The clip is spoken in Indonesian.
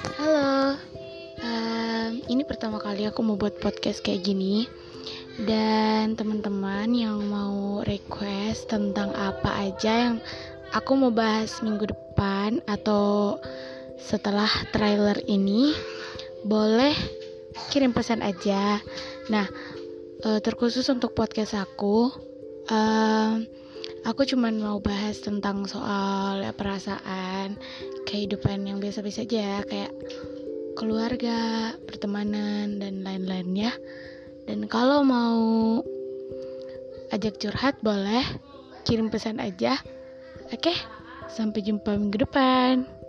Halo, um, ini pertama kali aku mau buat podcast kayak gini. Dan teman-teman yang mau request tentang apa aja yang aku mau bahas minggu depan Atau setelah trailer ini Boleh kirim pesan aja. Nah, uh, terkhusus untuk podcast aku um, aku cuman mau bahas tentang soal ya, perasaan kehidupan yang biasa-biasa aja kayak keluarga, pertemanan dan lain-lainnya. Dan kalau mau ajak curhat boleh kirim pesan aja. Oke, sampai jumpa minggu depan.